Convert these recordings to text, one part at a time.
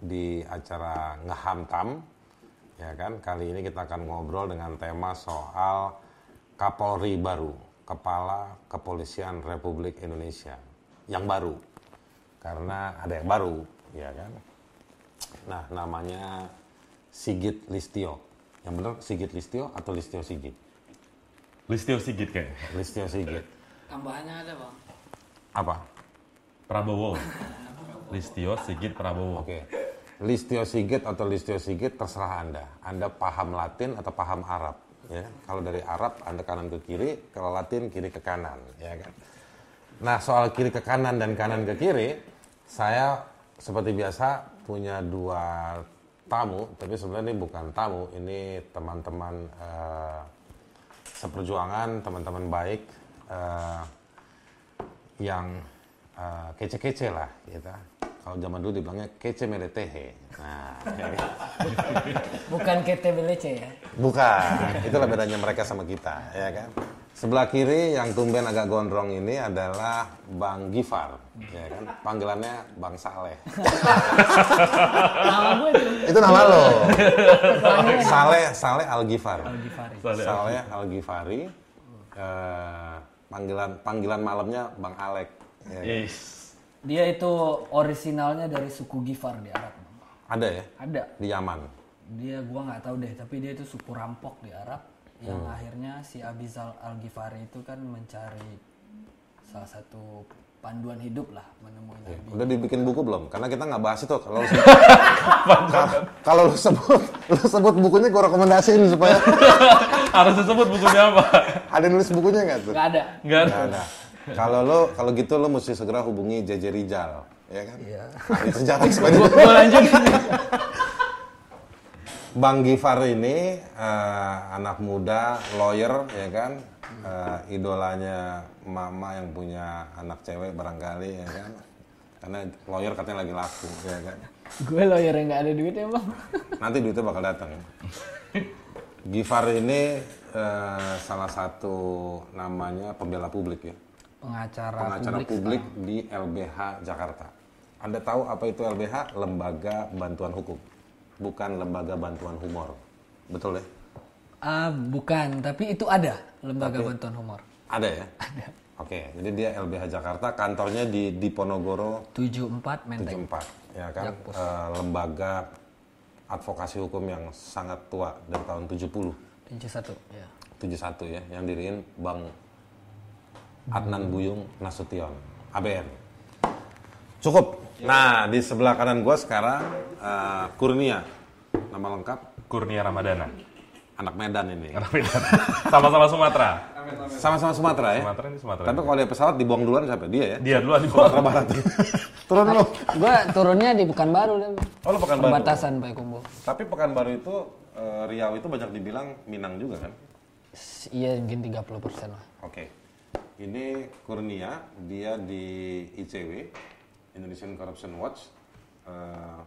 di acara Ngehamtam. Ya kan, kali ini kita akan ngobrol dengan tema soal Kapolri baru, Kepala Kepolisian Republik Indonesia yang baru. Karena ada yang baru, ya kan. Nah, namanya Sigit Listio. Yang benar Sigit Listio atau Listio Sigit? Listio Sigit kayak. Listio Sigit. Tambahannya ada bang. Apa? Prabowo. Listio Sigit Prabowo. Oke. Listio Sigit atau Listio Sigit terserah Anda. Anda paham Latin atau paham Arab, ya. Kalau dari Arab Anda kanan ke kiri, kalau Latin kiri ke kanan, ya kan. Nah, soal kiri ke kanan dan kanan ke kiri, saya seperti biasa punya dua tamu, tapi sebenarnya ini bukan tamu, ini teman-teman eh, seperjuangan, teman-teman baik eh, yang eh, kece-kece lah, gitu. Kalau zaman dulu dibilangnya kece meletehe. Nah? Bukan KTBLC ya. bukan. Itulah bedanya mereka sama kita, ya kan. Sebelah kiri yang tumben agak gondrong ini adalah Bang Gifar, ya kan. Panggilannya Bang Saleh. Nama gue itu. Itu nama lo. Saleh Saleh Al Gifar. Saleh Al Gifari. Eh, panggilan panggilan malamnya Bang Alek. Ya kan. Yes. Dia itu orisinalnya dari suku Gifar di Arab. Ada ya Ada. di Yaman. Dia gua nggak tahu deh, tapi dia itu suku rampok di Arab yang akhirnya si Abizal Al Ghifari itu kan mencari salah satu panduan hidup lah menemui Nabi. Udah dibikin buku belum? Karena kita nggak bahas itu. Kalau lu sebut, kalau lu sebut, lu sebut bukunya gue rekomendasiin supaya Harus disebut bukunya apa? ada nulis bukunya nggak tuh? Nggak ada. Enggak ada. Nggak ada. Kalau lo kalau gitu lo mesti segera hubungi JJ Rizal, ya kan? Iya. Sejarah Gua lanjut. Bang Gifar ini eh, anak muda, lawyer, ya kan? Eh, idolanya mama yang punya anak cewek barangkali, ya kan? Karena lawyer katanya lagi laku, ya kan? gue lawyer yang nggak ada duitnya bang. Nanti duitnya bakal datang. Gifar ini eh, salah satu namanya pembela publik ya. Pengacara, pengacara publik. publik, di LBH Jakarta. Anda tahu apa itu LBH? Lembaga Bantuan Hukum, bukan Lembaga Bantuan Humor. Betul ya? Ah, bukan, tapi itu ada lembaga bantuan humor. Ada ya? Ada. Oke, jadi dia LBH Jakarta, kantornya di Diponegoro 74 Menteng. 74, ya kan? Jakpus. Eh, lembaga advokasi hukum yang sangat tua dari tahun 70. 71, ya. 71 ya, yang diriin Bang Adnan Buyung Nasution, ABN. Cukup. Nah, di sebelah kanan gua sekarang eh, Kurnia, nama lengkap Kurnia Ramadana. anak Medan ini. Anak Medan. Sama-sama Sumatera. Sama-sama Sumatera ya. Sumatera ini Sumatera. Tapi kalau dia pesawat dibuang duluan siapa? Dia ya. Dia dulu di. Sumatera Barat. Turun lu. Gue turunnya di Pekanbaru dan Oh, lu Pekanbaru. perbatasan Payakumbuh. Tapi Pekanbaru itu eh, Riau itu banyak dibilang Minang juga kan? Iya mungkin 30 persen lah. Oke. Ini Kurnia, dia di ICW, Indonesian Corruption Watch, eh,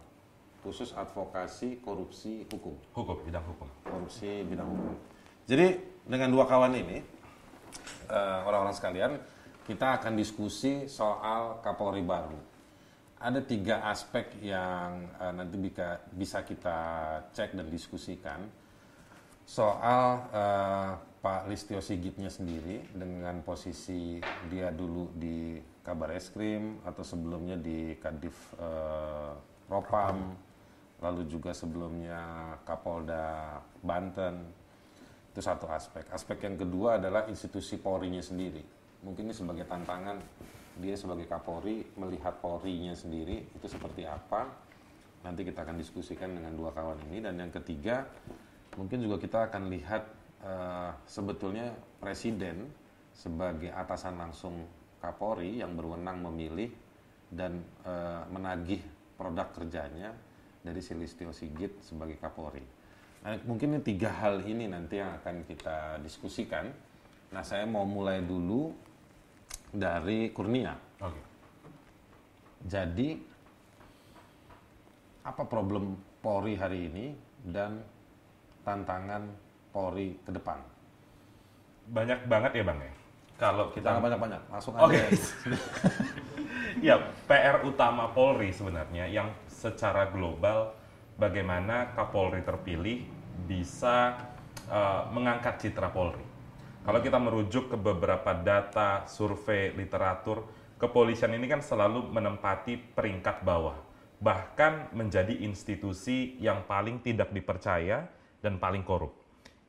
khusus advokasi korupsi hukum, Hukum, bidang hukum. korupsi bidang hukum. Jadi dengan dua kawan ini, eh, orang-orang sekalian, kita akan diskusi soal Kapolri baru. Ada tiga aspek yang eh, nanti bisa, bisa kita cek dan diskusikan soal eh, Pak Listio Sigitnya sendiri dengan posisi dia dulu di Kabar Eskrim atau sebelumnya di Kadif eh, Propam, lalu juga sebelumnya Kapolda Banten. Itu satu aspek. Aspek yang kedua adalah institusi Polri-nya sendiri. Mungkin ini sebagai tantangan dia sebagai Kapolri melihat Polri-nya sendiri itu seperti apa. Nanti kita akan diskusikan dengan dua kawan ini dan yang ketiga mungkin juga kita akan lihat eh, sebetulnya presiden sebagai atasan langsung Kapolri yang berwenang memilih dan eh, menagih produk kerjanya dari Silistio Sigit sebagai Kapolri. Nah, mungkin ini tiga hal ini nanti yang akan kita diskusikan. Nah, saya mau mulai dulu dari Kurnia. Oke. Jadi apa problem Polri hari ini dan tantangan Polri ke depan? Banyak banget ya Bang ya. Kalau kita Jangan banyak-banyak, langsung Oke. aja. Ya, PR utama Polri sebenarnya yang secara global bagaimana Kapolri terpilih bisa uh, mengangkat citra Polri. Kalau kita merujuk ke beberapa data, survei, literatur, kepolisian ini kan selalu menempati peringkat bawah, bahkan menjadi institusi yang paling tidak dipercaya dan paling korup.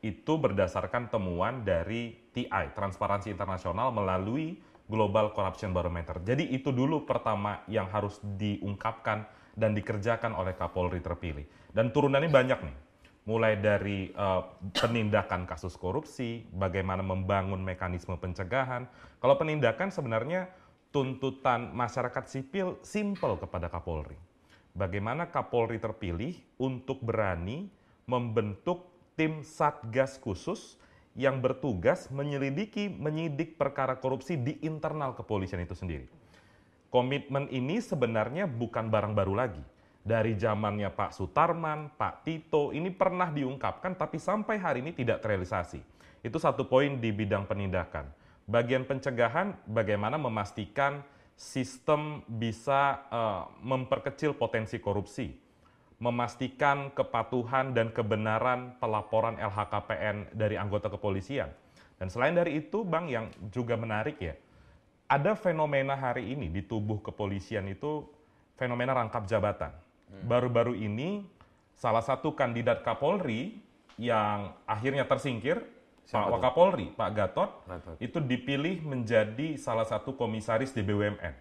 Itu berdasarkan temuan dari TI, Transparansi Internasional melalui Global Corruption Barometer. Jadi itu dulu pertama yang harus diungkapkan dan dikerjakan oleh Kapolri terpilih. Dan turunannya banyak nih. Mulai dari uh, penindakan kasus korupsi, bagaimana membangun mekanisme pencegahan. Kalau penindakan sebenarnya tuntutan masyarakat sipil simpel kepada Kapolri. Bagaimana Kapolri terpilih untuk berani membentuk tim Satgas khusus yang bertugas menyelidiki, menyidik perkara korupsi di internal kepolisian itu sendiri. Komitmen ini sebenarnya bukan barang baru lagi. Dari zamannya Pak Sutarman, Pak Tito, ini pernah diungkapkan tapi sampai hari ini tidak terrealisasi. Itu satu poin di bidang penindakan. Bagian pencegahan, bagaimana memastikan sistem bisa uh, memperkecil potensi korupsi, memastikan kepatuhan dan kebenaran pelaporan LHKPN dari anggota kepolisian. Dan selain dari itu, Bang, yang juga menarik ya, ada fenomena hari ini di tubuh kepolisian itu fenomena rangkap jabatan. Baru-baru ini salah satu kandidat Kapolri yang akhirnya tersingkir, Siapa Pak? Wakapolri, Pak Gatot, Gatot. itu dipilih menjadi salah satu komisaris di BUMN.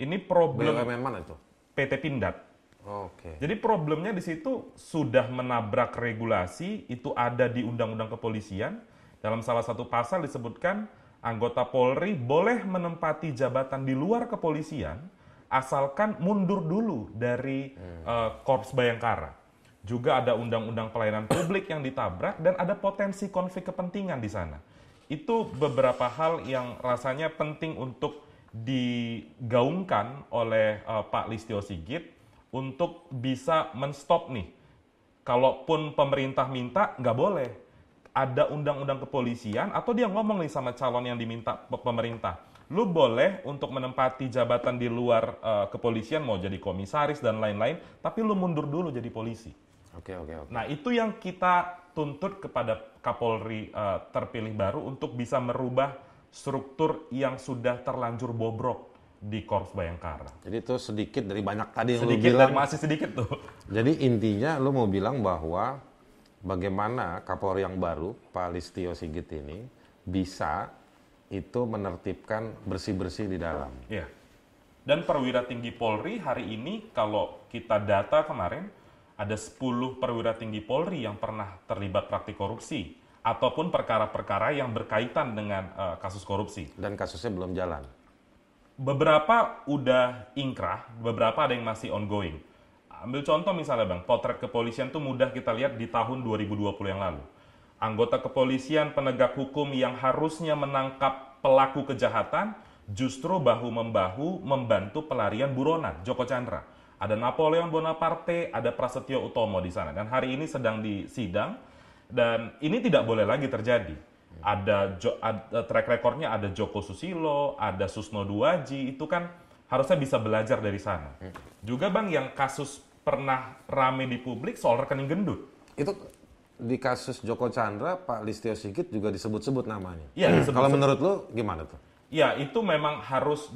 Ini problem BUMN mana itu? PT Pindad. Oke. Jadi problemnya di situ sudah menabrak regulasi, itu ada di Undang-Undang Kepolisian. Dalam salah satu pasal disebutkan anggota Polri boleh menempati jabatan di luar kepolisian asalkan mundur dulu dari eh, Korps Bayangkara. Juga ada Undang-Undang Pelayanan Publik yang ditabrak dan ada potensi konflik kepentingan di sana. Itu beberapa hal yang rasanya penting untuk digaungkan oleh eh, Pak Listio Sigit untuk bisa menstop nih. Kalaupun pemerintah minta, nggak boleh. Ada undang-undang kepolisian atau dia ngomong nih sama calon yang diminta pe- pemerintah. Lu boleh untuk menempati jabatan di luar eh, kepolisian, mau jadi komisaris dan lain-lain, tapi lu mundur dulu jadi polisi. Oke, oke, oke. Nah itu yang kita tuntut kepada Kapolri eh, terpilih baru untuk bisa merubah struktur yang sudah terlanjur bobrok di Korps Bayangkara. Jadi itu sedikit dari banyak tadi yang lu Sedikit bilang. dan masih sedikit tuh. Jadi intinya lu mau bilang bahwa bagaimana Kapolri yang baru, Pak Listio Sigit ini, bisa itu menertibkan bersih-bersih di dalam. Iya. Dan perwira tinggi Polri hari ini kalau kita data kemarin ada 10 perwira tinggi Polri yang pernah terlibat praktik korupsi ataupun perkara-perkara yang berkaitan dengan eh, kasus korupsi. Dan kasusnya belum jalan. Beberapa udah ingkrah, beberapa ada yang masih ongoing. Ambil contoh misalnya Bang, potret kepolisian tuh mudah kita lihat di tahun 2020 yang lalu. Anggota kepolisian penegak hukum yang harusnya menangkap pelaku kejahatan justru bahu-membahu membantu pelarian buronan Joko Chandra. Ada Napoleon Bonaparte, ada Prasetyo Utomo di sana. Dan hari ini sedang disidang dan ini tidak boleh lagi terjadi. Ada, Jo- ada track recordnya ada Joko Susilo, ada Susno Duaji, itu kan harusnya bisa belajar dari sana. Juga bang yang kasus pernah rame di publik soal rekening gendut. Itu di kasus Joko Chandra, Pak Listio Sigit juga disebut-sebut namanya. Iya, disebut-sebut. Kalau menurut lu gimana tuh? Ya itu memang harus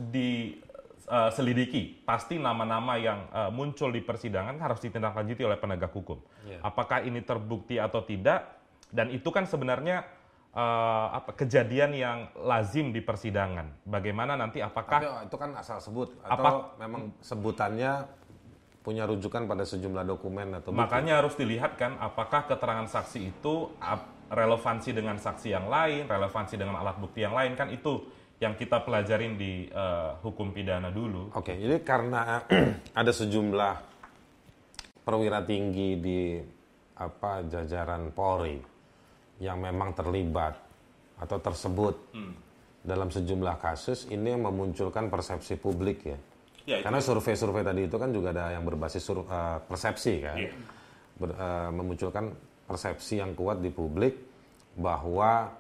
diselidiki. Pasti nama-nama yang eh, muncul di persidangan harus ditindaklanjuti oleh penegak hukum. Apakah ini terbukti atau tidak? Dan itu kan sebenarnya eh, apa kejadian yang lazim di persidangan. Bagaimana nanti apakah Tapi itu kan asal sebut atau Apa- memang sebutannya punya rujukan pada sejumlah dokumen atau? Makanya harus dilihat kan apakah keterangan saksi itu relevansi dengan saksi yang lain, relevansi dengan alat bukti yang lain kan itu yang kita pelajarin di eh, hukum pidana dulu. Oke, jadi karena ada sejumlah perwira tinggi di apa jajaran Polri yang memang terlibat atau tersebut dalam sejumlah kasus ini yang memunculkan persepsi publik ya. Ya, itu. Karena survei-survei tadi itu kan juga ada yang berbasis sur- eh, persepsi kan, Iya. Ber- eh, memunculkan persepsi yang kuat di publik bahwa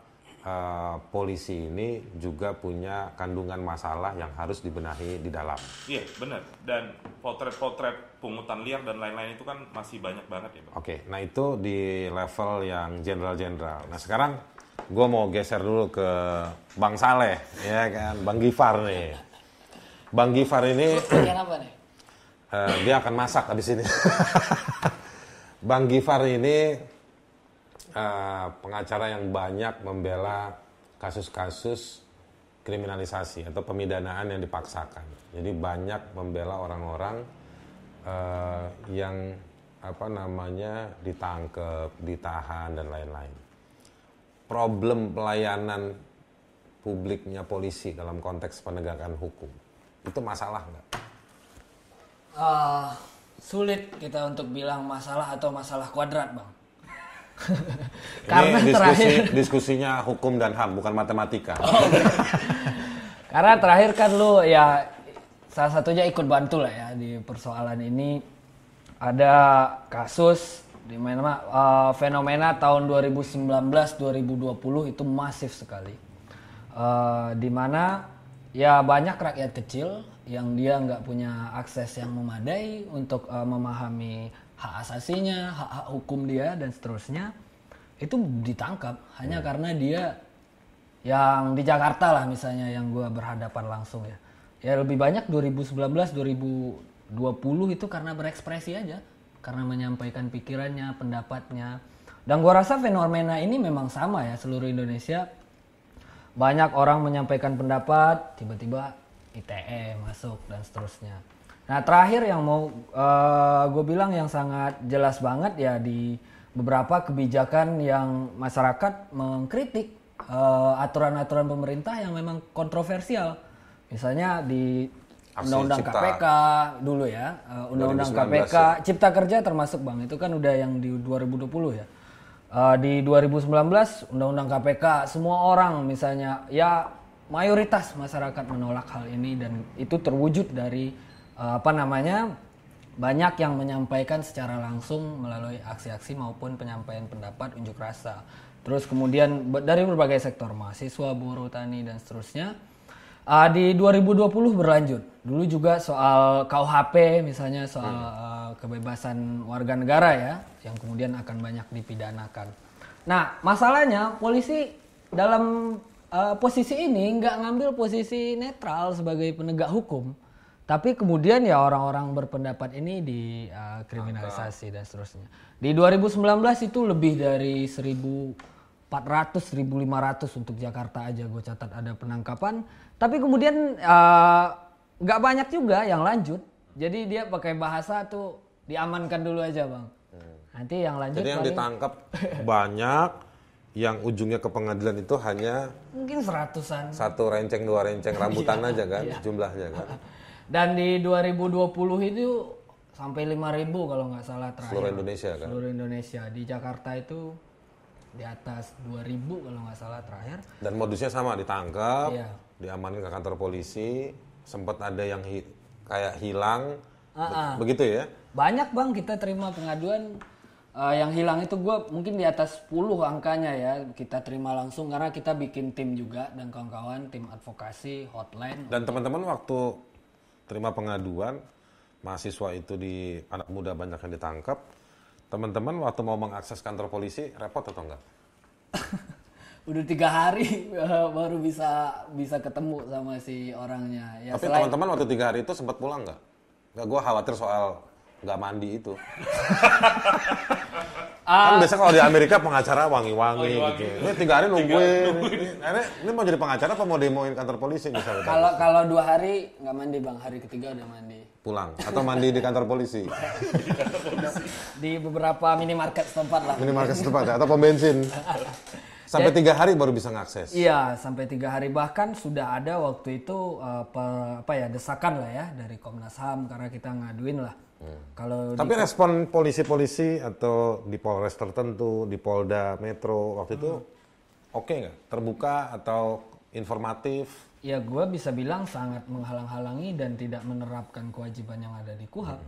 eh, polisi ini juga punya kandungan masalah yang harus dibenahi di dalam. Iya, benar. Dan potret-potret pungutan liar dan lain-lain itu kan masih banyak banget ya, Bang. Oke, nah itu di level yang jenderal-jenderal. Nah sekarang gue mau geser dulu ke Bang Saleh, ya kan, Bang Gifar nih. Bang Gifar ini apa nih? eh, dia akan masak habis ini. Bang Gifar ini eh, pengacara yang banyak membela kasus-kasus kriminalisasi atau pemidanaan yang dipaksakan. Jadi banyak membela orang-orang eh, yang apa namanya ditangkap, ditahan dan lain-lain. Problem pelayanan publiknya polisi dalam konteks penegakan hukum itu masalah nggak? Eh, sulit kita untuk bilang masalah atau masalah kuadrat, Bang. Karena Ini diskusi, terakhir diskusinya hukum dan HAM bukan matematika. Karena terakhir kan lu ya salah satunya ikut bantu lah ya di persoalan ini ada kasus di mana uh, fenomena tahun 2019-2020 itu masif sekali. Uh, di mana ya banyak rakyat kecil yang dia nggak punya akses yang memadai untuk uh, memahami hak asasinya, hak-hak hukum dia dan seterusnya itu ditangkap hanya karena dia yang di Jakarta lah misalnya yang gue berhadapan langsung ya. Ya lebih banyak 2019 2020 itu karena berekspresi aja karena menyampaikan pikirannya pendapatnya. Dan gue rasa fenomena ini memang sama ya seluruh Indonesia. Banyak orang menyampaikan pendapat tiba-tiba ITE masuk dan seterusnya nah terakhir yang mau gue bilang yang sangat jelas banget ya di beberapa kebijakan yang masyarakat mengkritik eh, aturan-aturan pemerintah yang memang kontroversial. Misalnya di Undang-Undang. KPK dulu ya, eh, Undang-Undang 2019 KPK, Cipta Kerja termasuk bang, itu kan udah yang di 2020 ya. Eh, di 2019 Undang-Undang KPK semua orang misalnya ya mayoritas masyarakat menolak hal ini dan itu terwujud dari eh, apa namanya banyak yang menyampaikan secara langsung melalui aksi-aksi maupun penyampaian pendapat unjuk rasa. Terus kemudian dari berbagai sektor mahasiswa, buruh, tani dan seterusnya. Ah, di 2020 berlanjut. Dulu juga soal KUHP misalnya soal ah, kebebasan warga negara ya yang kemudian akan banyak dipidanakan. Nah, masalahnya polisi dalam ah, posisi ini nggak ngambil posisi netral sebagai penegak hukum. Tapi kemudian ya orang-orang berpendapat ini dikriminalisasi dan seterusnya. Di 2019 itu lebih dari 1.400, 1.500 untuk Jakarta aja gue catat ada penangkapan. Tapi kemudian eh, nggak banyak juga yang lanjut. Jadi dia pakai bahasa tuh diamankan dulu aja bang. Nanti yang lanjut Jadi yang paling ditangkap banyak, yang ujungnya ke pengadilan itu hanya mungkin seratusan. satu renceng dua renceng rambutan Iya, aja kan jumlahnya kan. Dan di 2020 itu sampai 5.000 kalau nggak salah terakhir. Seluruh Indonesia kan. Seluruh Indonesia. Di Jakarta itu di atas 2.000 kalau nggak salah terakhir. Dan modusnya sama ditangkap, Iya. diamankan ke kantor polisi, sempat ada yang hi- kayak hilang, Be- Ah, ah. begitu ya? Banyak bang kita terima pengaduan eh, yang hilang itu gue mungkin di atas 10 angkanya ya kita terima langsung karena kita bikin tim juga dan kawan-kawan tim advokasi hotline. Dan teman-teman waktu terima pengaduan, mahasiswa itu di anak muda banyak yang ditangkap, teman-teman waktu mau mengakses kantor polisi repot atau enggak? Udah tiga hari eh, baru bisa bisa ketemu sama si orangnya. Ya Tapi selain teman-teman waktu tiga hari itu sempat pulang nggak? Nggak, gue khawatir soal nggak mandi itu. Ah. kan biasanya kalau di Amerika pengacara wangi-wangi gitu. Ini tiga hari nungguin. Ini, ini mau jadi pengacara apa mau demoin kantor polisi misalnya? kalau kalau dua hari nggak mandi bang hari ketiga udah mandi Pulang. Atau mandi di kantor polisi. di beberapa minimarket setempat lah. Minimarket setempat ya, atau pom bensin. Sampai tiga hari baru bisa ngakses. Iya, sampai tiga hari bahkan sudah ada waktu itu uh, apa ya desakan lah ya dari Komnas Ham karena kita ngaduin lah. Kalau di- Tapi respon polisi-polisi atau di Polres tertentu, di Polda Metro waktu itu oke nggak? Terbuka atau informatif? ya gue bisa bilang sangat menghalang-halangi dan tidak menerapkan kewajiban yang ada di KUHAP.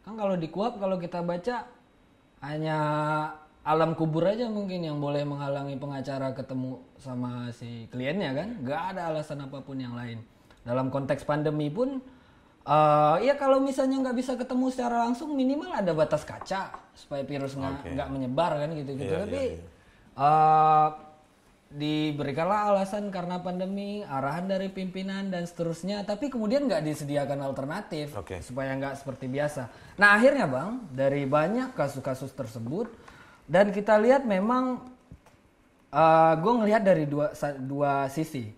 Kan kalau di KUHAP kalau kita baca hanya alam kubur aja mungkin yang boleh menghalangi pengacara ketemu sama si kliennya kan? Nggak ada alasan apa pun yang lain. Dalam konteks pandemi pun eh ya kalau misalnya nggak bisa ketemu secara langsung minimal ada batas kaca supaya virus nggak nggak menyebar kan gitu gitu tapi eh, diberikanlah alasan karena pandemi arahan dari pimpinan dan seterusnya. Tapi kemudian nggak disediakan alternatif Oke. supaya nggak seperti biasa. Nah akhirnya bang dari banyak kasus-kasus tersebut dan kita lihat memang gue ngelihat dari dua dua sisi.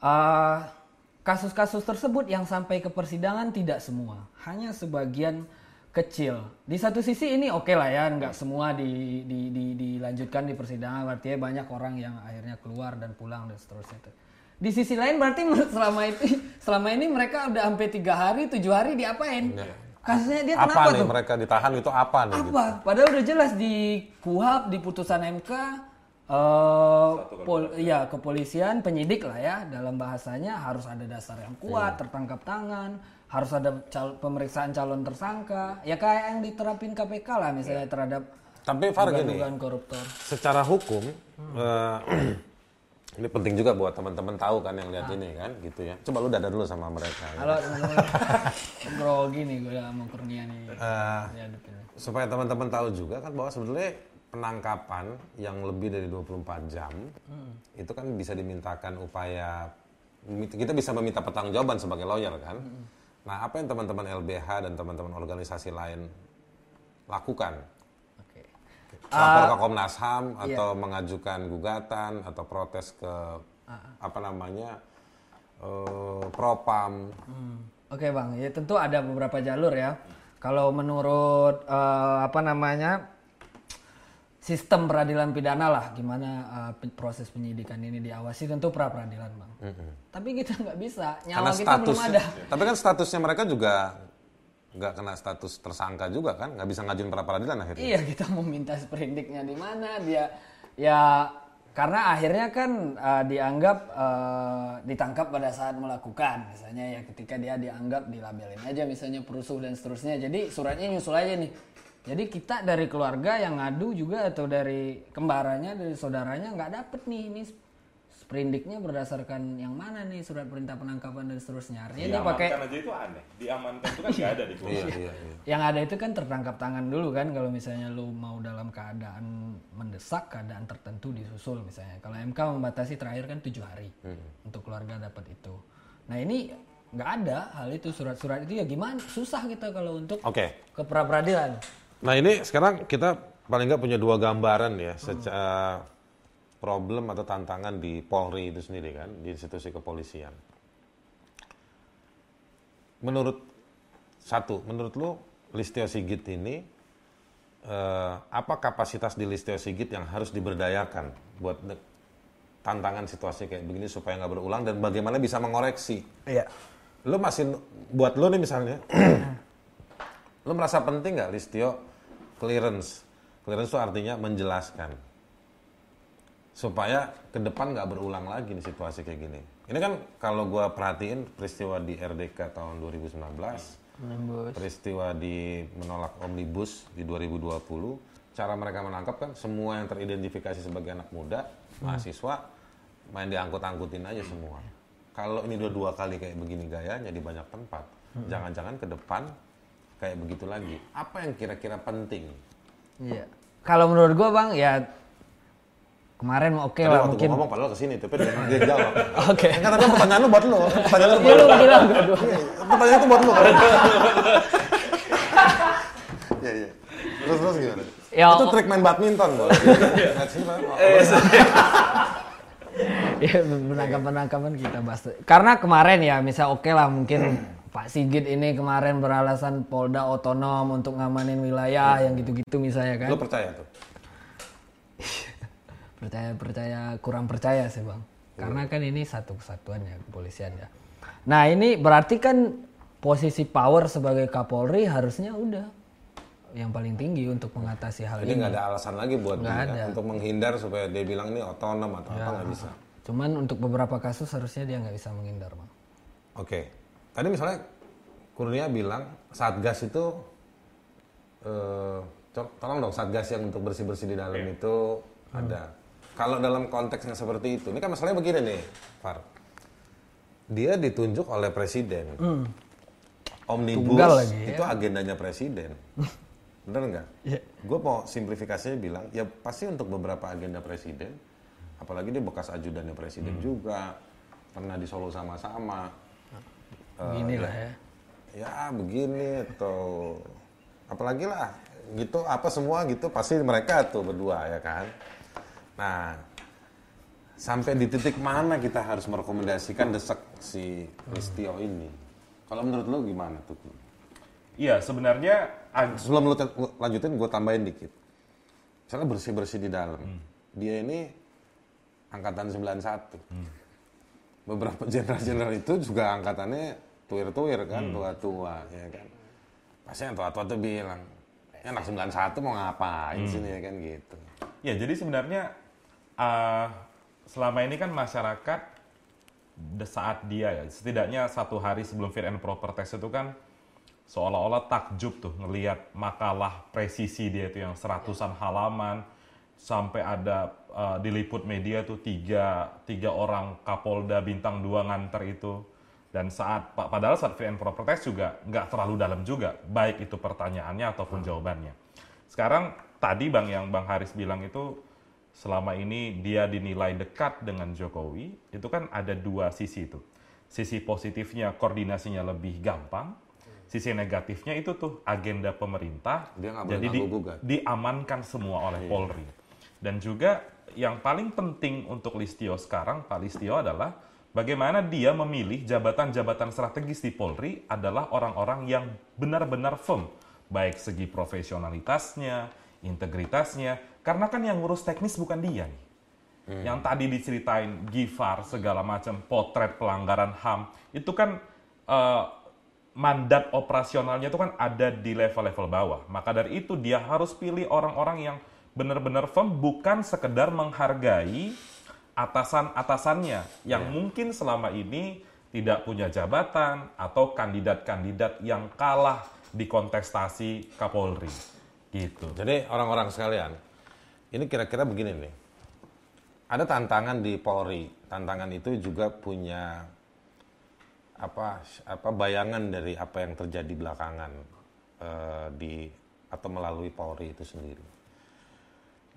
Eh, kasus-kasus tersebut yang sampai ke persidangan tidak semua hanya sebagian kecil. Di satu sisi ini oke lah ya nggak semua di, di- di- dilanjutkan di persidangan artinya banyak orang yang akhirnya keluar dan pulang dan seterusnya itu. Di sisi lain berarti selama itu selama ini mereka udah sampai tiga hari tujuh hari diapain kasusnya dia apa kenapa nih tuh mereka ditahan itu apa nih? gitu? apa? Padahal udah jelas di KUHAP, di putusan MK, eh pol, ya kepolisian, penyidik lah ya dalam bahasanya harus ada dasar yang kuat, tertangkap tangan, harus ada cal- pemeriksaan calon tersangka, ya kayak yang diterapin KPK lah misalnya terhadap Tapi Far gini, koruptor. secara hukum eh, ini penting juga buat teman-teman tahu kan yang lihat ini kan gitu ya. Coba lu dada dulu sama mereka. ya. Halo teman-teman, grogi nih gue sama Kurnia nih. Dukung. supaya teman-teman tahu juga kan bahwa sebenarnya penangkapan yang lebih dari 24 jam itu kan bisa dimintakan upaya kita bisa meminta pertanggungjawaban sebagai lawyer kan. Nah, apa yang teman-teman LBH dan teman-teman organisasi lain lakukan? Oke. Lapor ke Komnas HAM atau mengajukan gugatan atau protes ke apa namanya? eh, Propam. Hmm. Oke bang, ya tentu ada beberapa jalur ya. Kalau menurut eh, apa namanya sistem peradilan pidana lah, gimana pe- proses penyidikan ini diawasi tentu pra peradilan bang. Tapi kita nggak bisa, nyawa Karena kita belum status, ada. tapi kan statusnya mereka juga nggak kena status tersangka juga kan, nggak bisa ngajuin pra peradilan akhirnya. Iya kita mau minta sprindiknya di mana dia ya karena akhirnya kan eh, dianggap eh, ditangkap pada saat melakukan. Misalnya ya ketika dia dianggap dilabelin aja misalnya perusuh dan seterusnya. Jadi suratnya nyusul aja nih. Jadi kita dari keluarga yang ngadu juga atau dari kembarannya dari saudaranya nggak dapet nih. Ini sprindiknya berdasarkan yang mana nih surat perintah penangkapan dan seterusnya? Artinya dia pakai Diamankan aja itu aneh. Diamankan itu kan nggak ada di Iya, iya, iya. yang ada itu kan tertangkap tangan dulu kan kalau misalnya lu mau dalam keadaan mendesak keadaan tertentu disusul misalnya. Kalau MK membatasi terakhir kan tujuh hari untuk keluarga dapat itu. Nah ini nggak ada hal itu surat-surat itu ya gimana? Susah kita kalau untuk Oke. ke pra peradilan Nah ini sekarang kita paling nggak punya dua gambaran ya secara problem atau tantangan di Polri itu sendiri kan di institusi kepolisian. Menurut satu, menurut lu Listio Sigit ini eh, apa kapasitas di Listio Sigit yang harus diberdayakan buat tantangan situasi kayak begini supaya nggak berulang dan bagaimana bisa mengoreksi? iya Lu masih buat lu nih misalnya, lu merasa penting nggak Listio clearance? Clearance itu artinya menjelaskan supaya ke depan nggak berulang lagi nih situasi kayak gini. Ini kan kalau gua perhatiin peristiwa di RDK tahun 2019, peristiwa di menolak omnibus di 2020, cara mereka menangkap kan semua yang teridentifikasi sebagai anak muda, mahasiswa, main diangkut-angkutin aja semua. Kalau ini udah dua kali kayak begini gayanya di banyak tempat, jangan-jangan ke depan kayak begitu lagi. Apa yang kira-kira penting? iya kalau menurut gua bang ya kemarin oke Tadi lah mungkin ngomong padahal ke sini, tapi dia, jawab. oke Enggak, tapi pertanyaan lu buat lu. Pertanyaan lu ya buat lu bilang dua-dua Pertanyaan itu buat lu. Iya, iya. Terus terus gimana? Ya, itu trik main badminton, Bos. Lihat sini, Pak. ya penangkapan-penangkapan kita bahas. Karena kemarin ya, misal oke lah mungkin Pak Sigit ini kemarin beralasan Polda otonom untuk ngamanin wilayah yang gitu-gitu misalnya kan. Lu percaya tuh? Percaya percaya kurang percaya sih bang. Karena kan ini satu kesatuan ya kepolisian ya. Nah ini berarti kan posisi power sebagai Kapolri harusnya udah yang paling tinggi untuk mengatasi hal Jadi ini. nggak ada alasan lagi buat dia ada. untuk menghindar supaya dia bilang ini otonom atau apa nggak bisa. Cuman untuk beberapa kasus harusnya dia nggak bisa menghindar bang. Oke. Tadi misalnya Kurnia bilang Satgas itu eh, to- tolong dong satgas yang untuk bersih bersih di dalam itu ada. Kalau dalam konteks yang seperti itu, ini kan masalahnya begini nih, Far. Dia ditunjuk oleh presiden. Omnibus Tunggal lagi, ya. itu agendanya presiden. Bener nggak? Iya. Gue mau simplifikasinya bilang, ya pasti untuk beberapa agenda presiden, apalagi dia bekas ajudannya presiden Hmm. juga, pernah di Solo sama-sama. Beginilah ya. Ya begini atau apalagi lah gitu apa semua gitu pasti mereka tuh berdua ya kan. Nah sampai di titik mana kita harus merekomendasikan desek si Listio ini? Kalau menurut lo gimana tuh? Iya, sebenarnya Sebelum lo lanjutin, gue tambahin dikit. Misalnya bersih-bersih di dalam. Dia ini angkatan 91. Beberapa jenderal-jenderal itu juga angkatannya tuir-tuir kan, tua-tua ya kan. Pasti yang tua-tua tuh bilang, "Ya, anak 91 mau ngapain sini ya kan gitu. Ya, jadi sebenarnya uh, selama ini kan masyarakat saat dia ya, setidaknya satu hari sebelum fit and proper test itu kan seolah-olah takjub tuh ngelihat makalah presisi dia itu yang seratusan halaman sampai ada uh, diliput media tuh tiga, tiga orang Kapolda bintang dua nganter itu. Dan saat pa- padahal saat fit and proper test juga nggak terlalu dalam juga baik itu pertanyaannya ataupun jawabannya. Sekarang tadi bang yang bang Haris bilang itu selama ini dia dinilai dekat dengan Jokowi itu kan ada dua sisi itu. Sisi positifnya koordinasinya lebih gampang. Sisi negatifnya itu tuh agenda pemerintah. Dia jadi di- diamankan semua oleh Polri. Dan juga yang paling penting untuk Listio sekarang Pak Listio adalah bagaimana dia memilih jabatan-jabatan strategis di Polri adalah orang-orang yang benar-benar firm. Baik segi profesionalitasnya, integritasnya karena kan yang ngurus teknis bukan dia nih. Yang tadi diceritain Gifar segala macam potret pelanggaran HAM itu kan eh, mandat operasionalnya itu kan ada di level-level bawah. Maka dari itu dia harus pilih orang-orang yang benar-benar firm bukan sekedar menghargai atasan-atasannya yang mungkin selama ini tidak punya jabatan atau kandidat-kandidat yang kalah di kontestasi Kapolri. Gitu. Jadi orang-orang sekalian, ini kira-kira begini nih. Ada tantangan di Polri. Tantangan itu juga punya apa apa bayangan dari apa yang terjadi belakangan eh, di atau melalui Polri itu sendiri.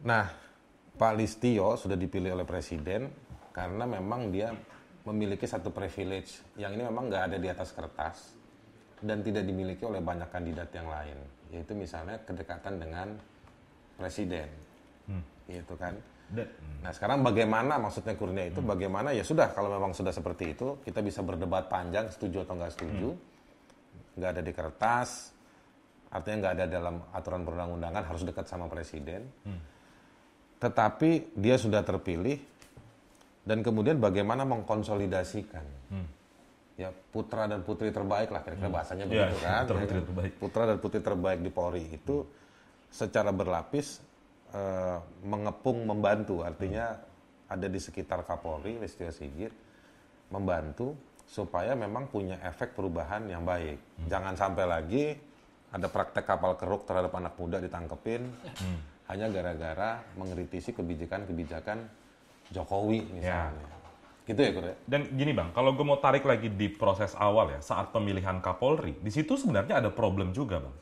Nah, Pak Listio sudah dipilih oleh Presiden karena memang dia memiliki satu privilege yang ini memang nggak ada di atas kertas dan tidak dimiliki oleh banyak kandidat yang lain, yaitu misalnya kedekatan dengan Presiden, gitu kan. Dan- Nah sekarang bagaimana maksudnya kurnia itu bagaimana? Ya sudah kalau memang sudah seperti itu kita bisa berdebat panjang setuju atau nggak setuju. Nggak ada di kertas. Artinya nggak ada dalam aturan perundang-undangan harus dekat sama presiden. Tetapi dia sudah terpilih dan kemudian bagaimana mengkonsolidasikan ya putra dan putri terbaik lah kira-kira bahasanya Ya, begitu kan. putra ya putri terbaik. putra dan putri terbaik di Polri itu secara berlapis eh, mengepung membantu. Artinya ada di sekitar Kapolri Listio Sigit membantu supaya memang punya efek perubahan yang baik. Jangan sampai lagi ada praktek kapal keruk terhadap anak muda ditangkepin hanya gara-gara mengkritisi kebijakan-kebijakan Jokowi misalnya gitu ya Kur ya? Dan gini bang, kalau gue mau tarik lagi di proses awal ya, saat pemilihan Kapolri, di situ sebenarnya ada problem juga bang.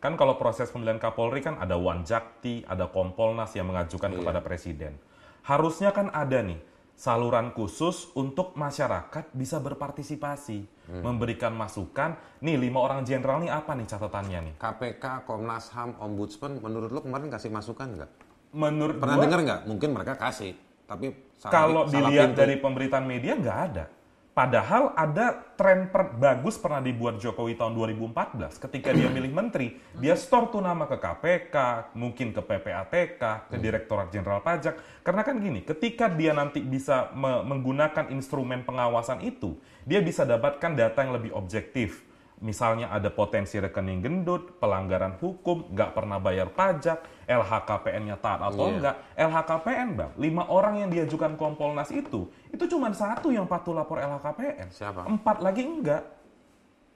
Kan kalau proses pemilihan Kapolri kan ada Wanjakti, ada Kompolnas yang mengajukan kepada Presiden. Harusnya kan ada nih saluran khusus untuk masyarakat bisa berpartisipasi, memberikan masukan. Nih lima orang jenderal nih apa nih catatannya nih? KPK, Komnas HAM, Ombudsman, menurut lo kemarin kasih masukan nggak? Menurut Pernah gua- dengar nggak? Mungkin mereka kasih, tapi salah- Kalau salah dilihat pintu. dari pemberitaan media nggak ada. Padahal ada tren per- bagus pernah dibuat Jokowi tahun 2014 ketika dia milih menteri, dia store tuh nama ke KPK, mungkin ke PPATK, ke Direktorat Jenderal Pajak. Karena kan gini, ketika dia nanti bisa me- menggunakan instrumen pengawasan itu, dia bisa dapatkan data yang lebih objektif. Misalnya ada potensi rekening gendut, pelanggaran hukum, nggak pernah bayar pajak, LHKPN-nya taat atau Iya. enggak. LHKPN bang, lima orang yang diajukan Kompolnas itu, itu cuma satu yang patuh lapor LHKPN. Siapa? Empat lagi enggak.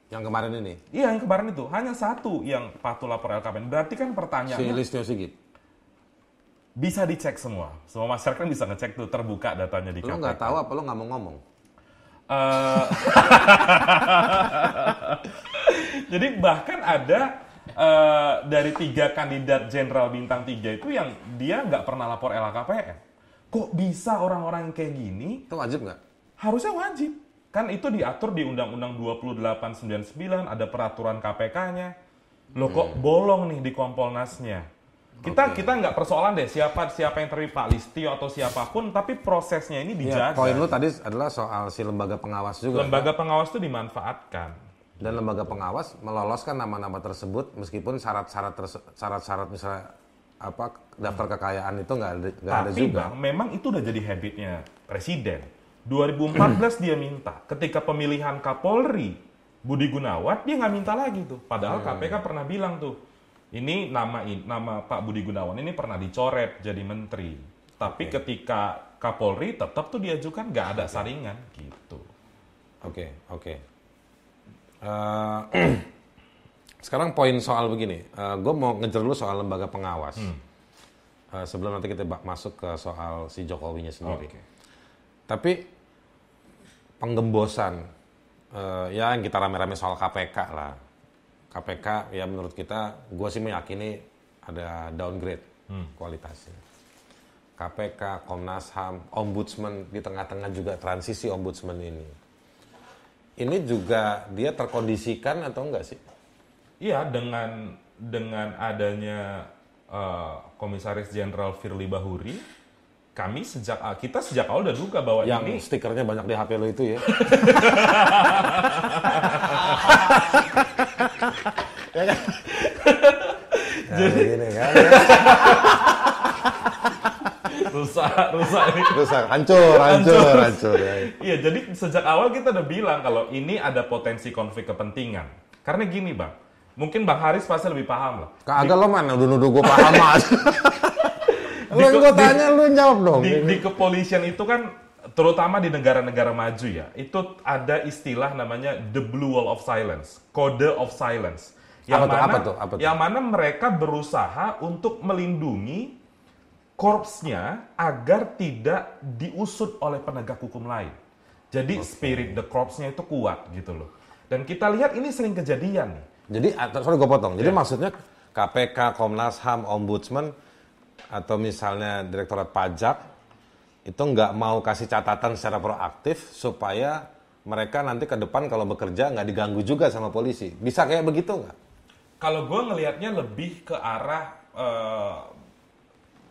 Yang kemarin ini, Iya yang kemarin itu hanya satu yang patuh lapor LKPN. Berarti kan si pertanyaannya Listio Sigit. bisa dicek semua. Semua masyarakat kan bisa ngecek tuh terbuka datanya di Lo KPK. nggak tahu apa lo nggak mau ngomong? Eh, Jadi bahkan ada eh, dari tiga kandidat jenderal bintang tiga itu yang dia nggak pernah lapor LHKPN. Kok bisa orang-orang kayak gini? Itu wajib nggak? Harusnya wajib. Kan itu diatur di Undang-Undang 2899, ada peraturan KPK-nya. Loh kok bolong nih di Kompolnasnya? Kita kita nggak persoalan deh siapa siapa yang terlibat Pak Listio atau siapa pun, tapi prosesnya ini Ya, dijaga. poin lu tadi adalah soal si lembaga pengawas juga. Lembaga pengawas itu dimanfaatkan. Dan lembaga pengawas meloloskan nama-nama tersebut meskipun syarat-syarat syarat-syarat misalnya apa daftar kekayaan itu nggak ada, nggak ada juga. bang, memang itu udah jadi habitnya presiden. 2014 dia minta, ketika pemilihan Kapolri Budi Gunawan dia nggak minta lagi tuh. Padahal Hmm. KPK pernah bilang tuh, ini nama nama Pak Budi Gunawan ini pernah dicoret jadi menteri. Tapi ketika Kapolri tetap tuh diajukan nggak ada saringan gitu. Oke, oke. Eh, sekarang poin soal begini, gue mau ngejar dulu soal lembaga pengawas. Eh, sebelum nanti kita masuk ke soal si Jokowinya sendiri. Oke. Tapi penggembosan, eh, ya yang kita rame-rame soal KPK lah. KPK ya menurut kita, gue sih meyakini ada downgrade kualitasnya. KPK, Komnas HAM, Ombudsman di tengah-tengah juga transisi Ombudsman ini. Ini juga dia terkondisikan atau enggak sih? Iya dengan dengan adanya eh, Komisaris Jenderal Firly Bahuri, kami sejak kita sejak awal udah duga bahwa Yang ini stikernya banyak di HP lo itu ya. ya kan? Ya, gini kan. rusak rusak ini. Rusak, hancur, hancur, hancur. Ya. Iya, jadi sejak awal kita udah bilang kalau ini ada potensi konflik kepentingan. Karena gini, Bang. Mungkin Bang Haris pasti lebih paham lah. Kagak lo mana nuduh-nuduh gue paham mas. Lo yang gue di- tanya lu jawab dong. Di, di kepolisian itu kan terutama di negara-negara maju ya, itu ada istilah namanya the blue wall of silence, kode of silence. Yang Apa tuh, mana, apa tuh, apa tuh? Yang mana mereka berusaha untuk melindungi korpsnya agar tidak diusut oleh penegak hukum lain. Jadi spirit the corpsnya itu kuat gitu loh. Dan kita lihat ini sering kejadian nih. Jadi, atau- sorry gue potong. Jadi maksudnya KPK, Komnas HAM, Ombudsman, atau misalnya Direktorat Pajak, itu nggak mau kasih catatan secara proaktif supaya mereka nanti ke depan kalau bekerja nggak diganggu juga sama polisi. Bisa kayak begitu nggak? Kalau gue ngelihatnya lebih ke arah eh,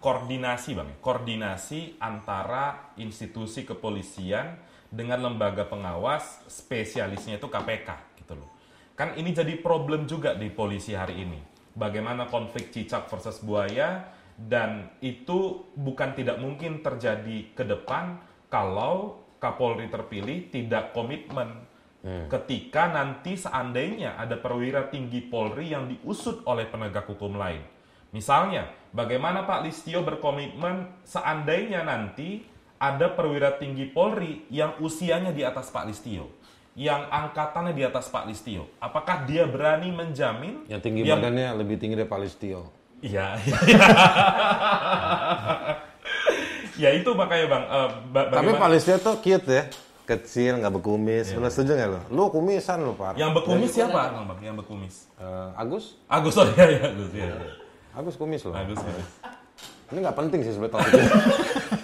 koordinasi bang, koordinasi antara institusi kepolisian dengan lembaga pengawas spesialisnya itu KPK gitu loh. Kan ini jadi problem juga di polisi hari ini. Bagaimana konflik cicak versus buaya dan itu bukan tidak mungkin terjadi ke depan kalau Kapolri terpilih tidak komitmen ketika nanti seandainya ada perwira tinggi Polri yang diusut oleh penegak hukum lain. Misalnya, bagaimana Pak Listio berkomitmen seandainya nanti ada perwira tinggi Polri yang usianya di atas Pak Listio, yang angkatannya di atas Pak Listio. Apakah dia berani menjamin Yang tinggi yang- badannya lebih tinggi dari Pak Listio. Iya. ya itu makanya Bang, ba- Tapi Pak Listio tuh cute ya. Kecil, nggak berkumis. Benar setuju nggak lo? Lu kumisan lo, Pak. yang berkumis siapa Bang? Yang berkumis. Eh, Agus? Agus oh iya, iya Agus ya. Agus kumis loh. Agus, Agus. Ini nggak penting sih topiknya.